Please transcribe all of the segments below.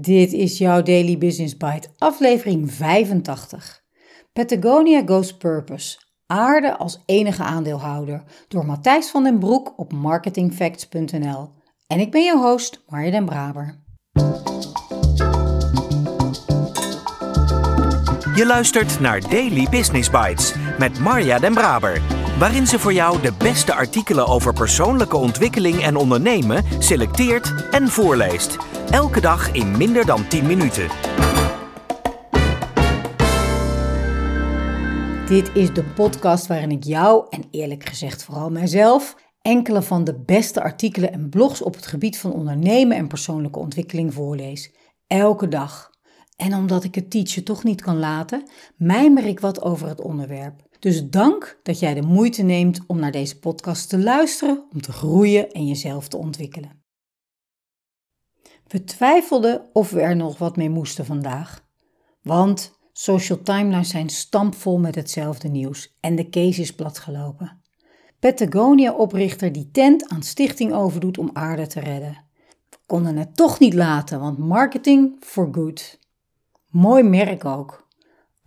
Dit is jouw Daily Business Bite, aflevering 85. Patagonia Goes Purpose. Aarde als enige aandeelhouder. Door Matthijs van den Broek op marketingfacts.nl. En ik ben je host, Marja den Braber. Je luistert naar Daily Business Bites met Marja den Braber waarin ze voor jou de beste artikelen over persoonlijke ontwikkeling en ondernemen selecteert en voorleest. Elke dag in minder dan 10 minuten. Dit is de podcast waarin ik jou, en eerlijk gezegd vooral mijzelf, enkele van de beste artikelen en blogs op het gebied van ondernemen en persoonlijke ontwikkeling voorlees. Elke dag. En omdat ik het teachen toch niet kan laten, mijmer ik wat over het onderwerp. Dus dank dat jij de moeite neemt om naar deze podcast te luisteren, om te groeien en jezelf te ontwikkelen. We twijfelden of we er nog wat mee moesten vandaag. Want social timelines zijn stampvol met hetzelfde nieuws en de case is platgelopen. Patagonia-oprichter die tent aan stichting overdoet om aarde te redden. We konden het toch niet laten, want marketing for good. Mooi merk ook.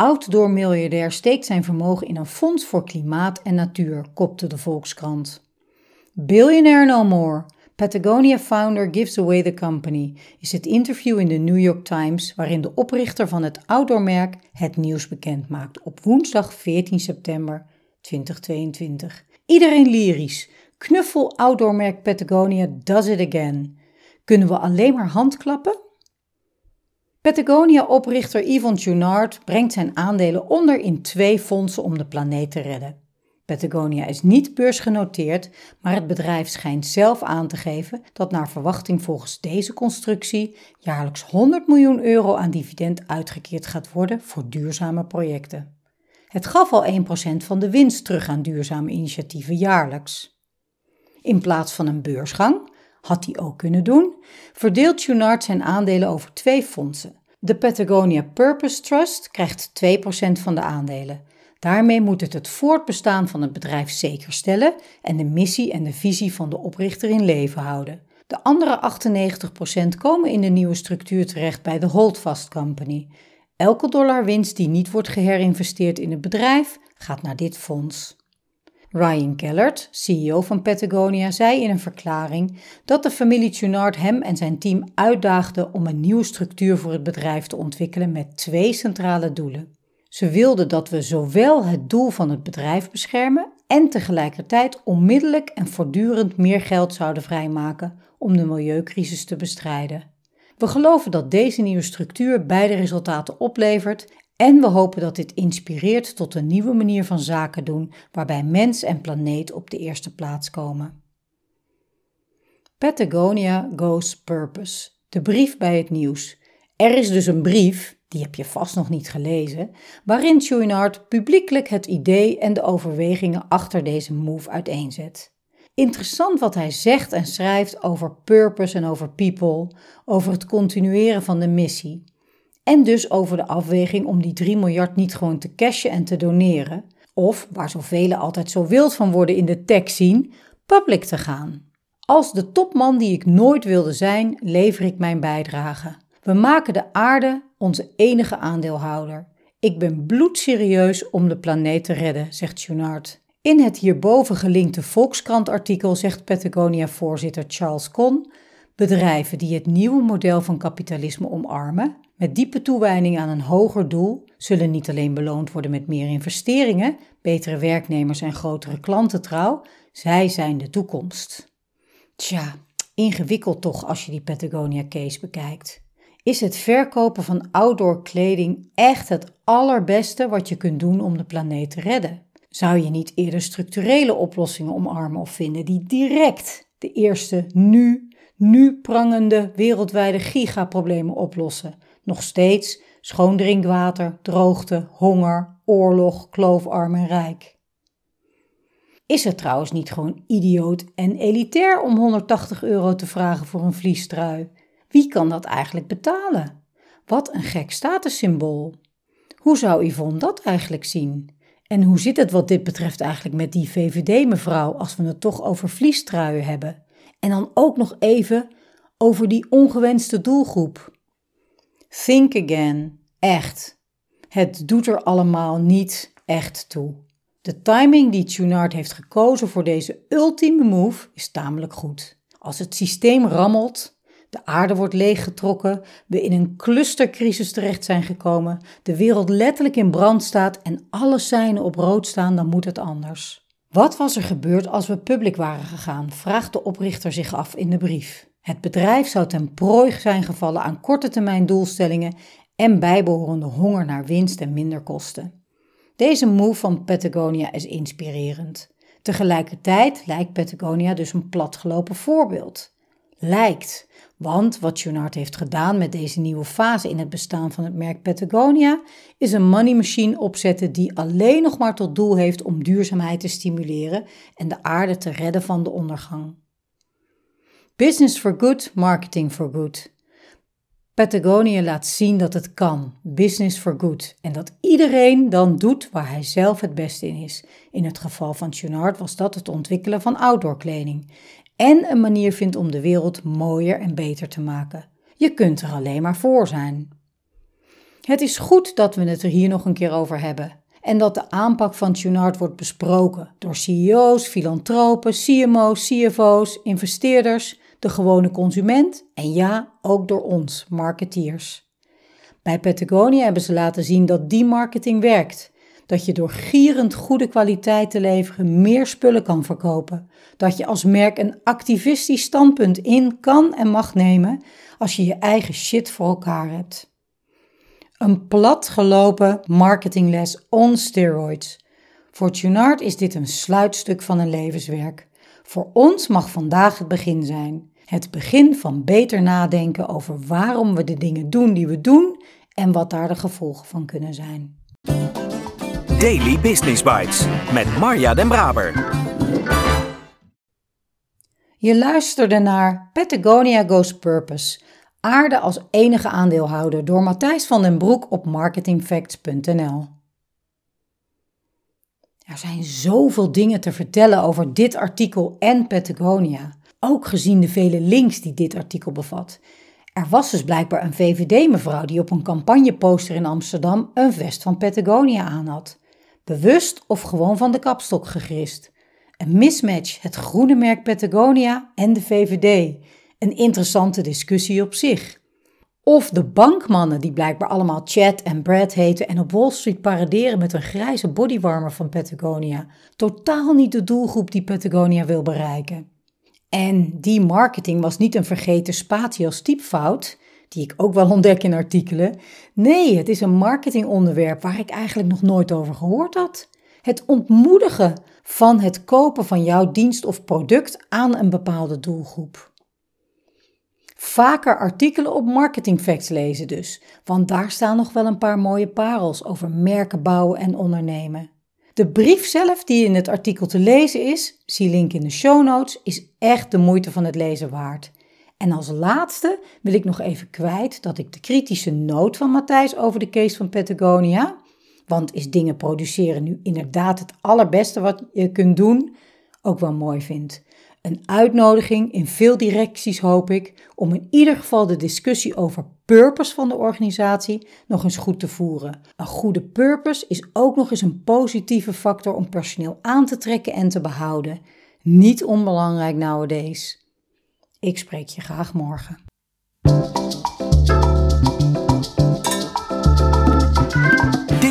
Outdoor-miljardair steekt zijn vermogen in een fonds voor klimaat en natuur, kopte de Volkskrant. Billionaire no more. Patagonia founder gives away the company is het interview in de New York Times waarin de oprichter van het outdoormerk het nieuws bekend maakt op woensdag 14 september 2022. Iedereen lyrisch. Knuffel outdoormerk Patagonia does it again. Kunnen we alleen maar handklappen? Patagonia-oprichter Yvon Chouinard brengt zijn aandelen onder in twee fondsen om de planeet te redden. Patagonia is niet beursgenoteerd, maar het bedrijf schijnt zelf aan te geven dat naar verwachting volgens deze constructie jaarlijks 100 miljoen euro aan dividend uitgekeerd gaat worden voor duurzame projecten. Het gaf al 1% van de winst terug aan duurzame initiatieven jaarlijks. In plaats van een beursgang had hij ook kunnen doen, verdeelt Cunard zijn aandelen over twee fondsen. De Patagonia Purpose Trust krijgt 2% van de aandelen. Daarmee moet het het voortbestaan van het bedrijf zekerstellen en de missie en de visie van de oprichter in leven houden. De andere 98% komen in de nieuwe structuur terecht bij de Holdfast Company. Elke dollar winst die niet wordt geherinvesteerd in het bedrijf gaat naar dit fonds. Ryan Gellert, CEO van Patagonia, zei in een verklaring dat de familie Chouinard hem en zijn team uitdaagde om een nieuwe structuur voor het bedrijf te ontwikkelen met twee centrale doelen. Ze wilden dat we zowel het doel van het bedrijf beschermen en tegelijkertijd onmiddellijk en voortdurend meer geld zouden vrijmaken om de milieucrisis te bestrijden. We geloven dat deze nieuwe structuur beide resultaten oplevert en we hopen dat dit inspireert tot een nieuwe manier van zaken doen, waarbij mens en planeet op de eerste plaats komen. Patagonia Goes Purpose. De brief bij het nieuws. Er is dus een brief, die heb je vast nog niet gelezen, waarin Chouinard publiekelijk het idee en de overwegingen achter deze move uiteenzet. Interessant wat hij zegt en schrijft over purpose en over people, over het continueren van de missie. En dus over de afweging om die 3 miljard niet gewoon te cashen en te doneren, of, waar zoveel altijd zo wild van worden in de tech zien, public te gaan. Als de topman die ik nooit wilde zijn, lever ik mijn bijdrage. We maken de aarde onze enige aandeelhouder. Ik ben bloedserieus om de planeet te redden, zegt Junard. In het hierboven gelinkte Volkskrant-artikel zegt Patagonia-voorzitter Charles Con: bedrijven die het nieuwe model van kapitalisme omarmen, met diepe toewijding aan een hoger doel zullen niet alleen beloond worden met meer investeringen, betere werknemers en grotere klantentrouw, zij zijn de toekomst. Tja, ingewikkeld toch als je die Patagonia case bekijkt. Is het verkopen van outdoor kleding echt het allerbeste wat je kunt doen om de planeet te redden? Zou je niet eerder structurele oplossingen omarmen of vinden die direct de eerste nu, nu prangende wereldwijde gigaproblemen oplossen? Nog steeds schoon drinkwater, droogte, honger, oorlog, kloofarm en rijk. Is het trouwens niet gewoon idioot en elitair om 180 euro te vragen voor een vliestrui? Wie kan dat eigenlijk betalen? Wat een gek statussymbool. Hoe zou Yvonne dat eigenlijk zien? En hoe zit het wat dit betreft eigenlijk met die VVD-mevrouw als we het toch over vliestruien hebben? En dan ook nog even over die ongewenste doelgroep. Think again. Echt. Het doet er allemaal niet echt toe. De timing die Tunard heeft gekozen voor deze ultieme move is tamelijk goed. Als het systeem rammelt, de aarde wordt leeggetrokken, we in een clustercrisis terecht zijn gekomen, de wereld letterlijk in brand staat en alle seinen op rood staan, dan moet het anders. Wat was er gebeurd als we public waren gegaan? vraagt de oprichter zich af in de brief. Het bedrijf zou ten prooi zijn gevallen aan korte termijn doelstellingen en bijbehorende honger naar winst en minder kosten. Deze move van Patagonia is inspirerend. Tegelijkertijd lijkt Patagonia dus een platgelopen voorbeeld. Lijkt, want wat Junard heeft gedaan met deze nieuwe fase in het bestaan van het merk Patagonia is een money machine opzetten die alleen nog maar tot doel heeft om duurzaamheid te stimuleren en de aarde te redden van de ondergang. Business for good, marketing for good. Patagonia laat zien dat het kan, business for good, en dat iedereen dan doet waar hij zelf het beste in is. In het geval van Junard was dat het ontwikkelen van outdoor kleding en een manier vindt om de wereld mooier en beter te maken. Je kunt er alleen maar voor zijn. Het is goed dat we het er hier nog een keer over hebben en dat de aanpak van Tunard wordt besproken door CEO's, filantropen, CMO's, CFO's, investeerders, de gewone consument en ja, ook door ons, marketeers. Bij Patagonia hebben ze laten zien dat die marketing werkt dat je door gierend goede kwaliteit te leveren meer spullen kan verkopen. Dat je als merk een activistisch standpunt in kan en mag nemen als je je eigen shit voor elkaar hebt. Een platgelopen marketingles on steroids. Voor Tunard is dit een sluitstuk van een levenswerk. Voor ons mag vandaag het begin zijn. Het begin van beter nadenken over waarom we de dingen doen die we doen en wat daar de gevolgen van kunnen zijn. Daily Business Bites met Marja Den Braber. Je luisterde naar Patagonia Goes Purpose. Aarde als enige aandeelhouder door Matthijs van den Broek op marketingfacts.nl. Er zijn zoveel dingen te vertellen over dit artikel en Patagonia, ook gezien de vele links die dit artikel bevat. Er was dus blijkbaar een VVD-mevrouw die op een campagneposter in Amsterdam een vest van Patagonia aan had bewust of gewoon van de kapstok gegrist. Een mismatch, het groene merk Patagonia en de VVD. Een interessante discussie op zich. Of de bankmannen die blijkbaar allemaal Chad en Brad heten en op Wall Street paraderen met een grijze bodywarmer van Patagonia. Totaal niet de doelgroep die Patagonia wil bereiken. En die marketing was niet een vergeten spatie als typfout, die ik ook wel ontdek in artikelen. Nee, het is een marketingonderwerp waar ik eigenlijk nog nooit over gehoord had. Het ontmoedigen van het kopen van jouw dienst of product aan een bepaalde doelgroep. Vaker artikelen op Marketing Facts lezen dus, want daar staan nog wel een paar mooie parels over merken bouwen en ondernemen. De brief zelf die in het artikel te lezen is, zie link in de show notes, is echt de moeite van het lezen waard. En als laatste wil ik nog even kwijt dat ik de kritische noot van Matthijs over de case van Patagonia, want is dingen produceren nu inderdaad het allerbeste wat je kunt doen, ook wel mooi vind. Een uitnodiging in veel directies hoop ik om in ieder geval de discussie over purpose van de organisatie nog eens goed te voeren. Een goede purpose is ook nog eens een positieve factor om personeel aan te trekken en te behouden. Niet onbelangrijk nowadays. Ik spreek je graag morgen.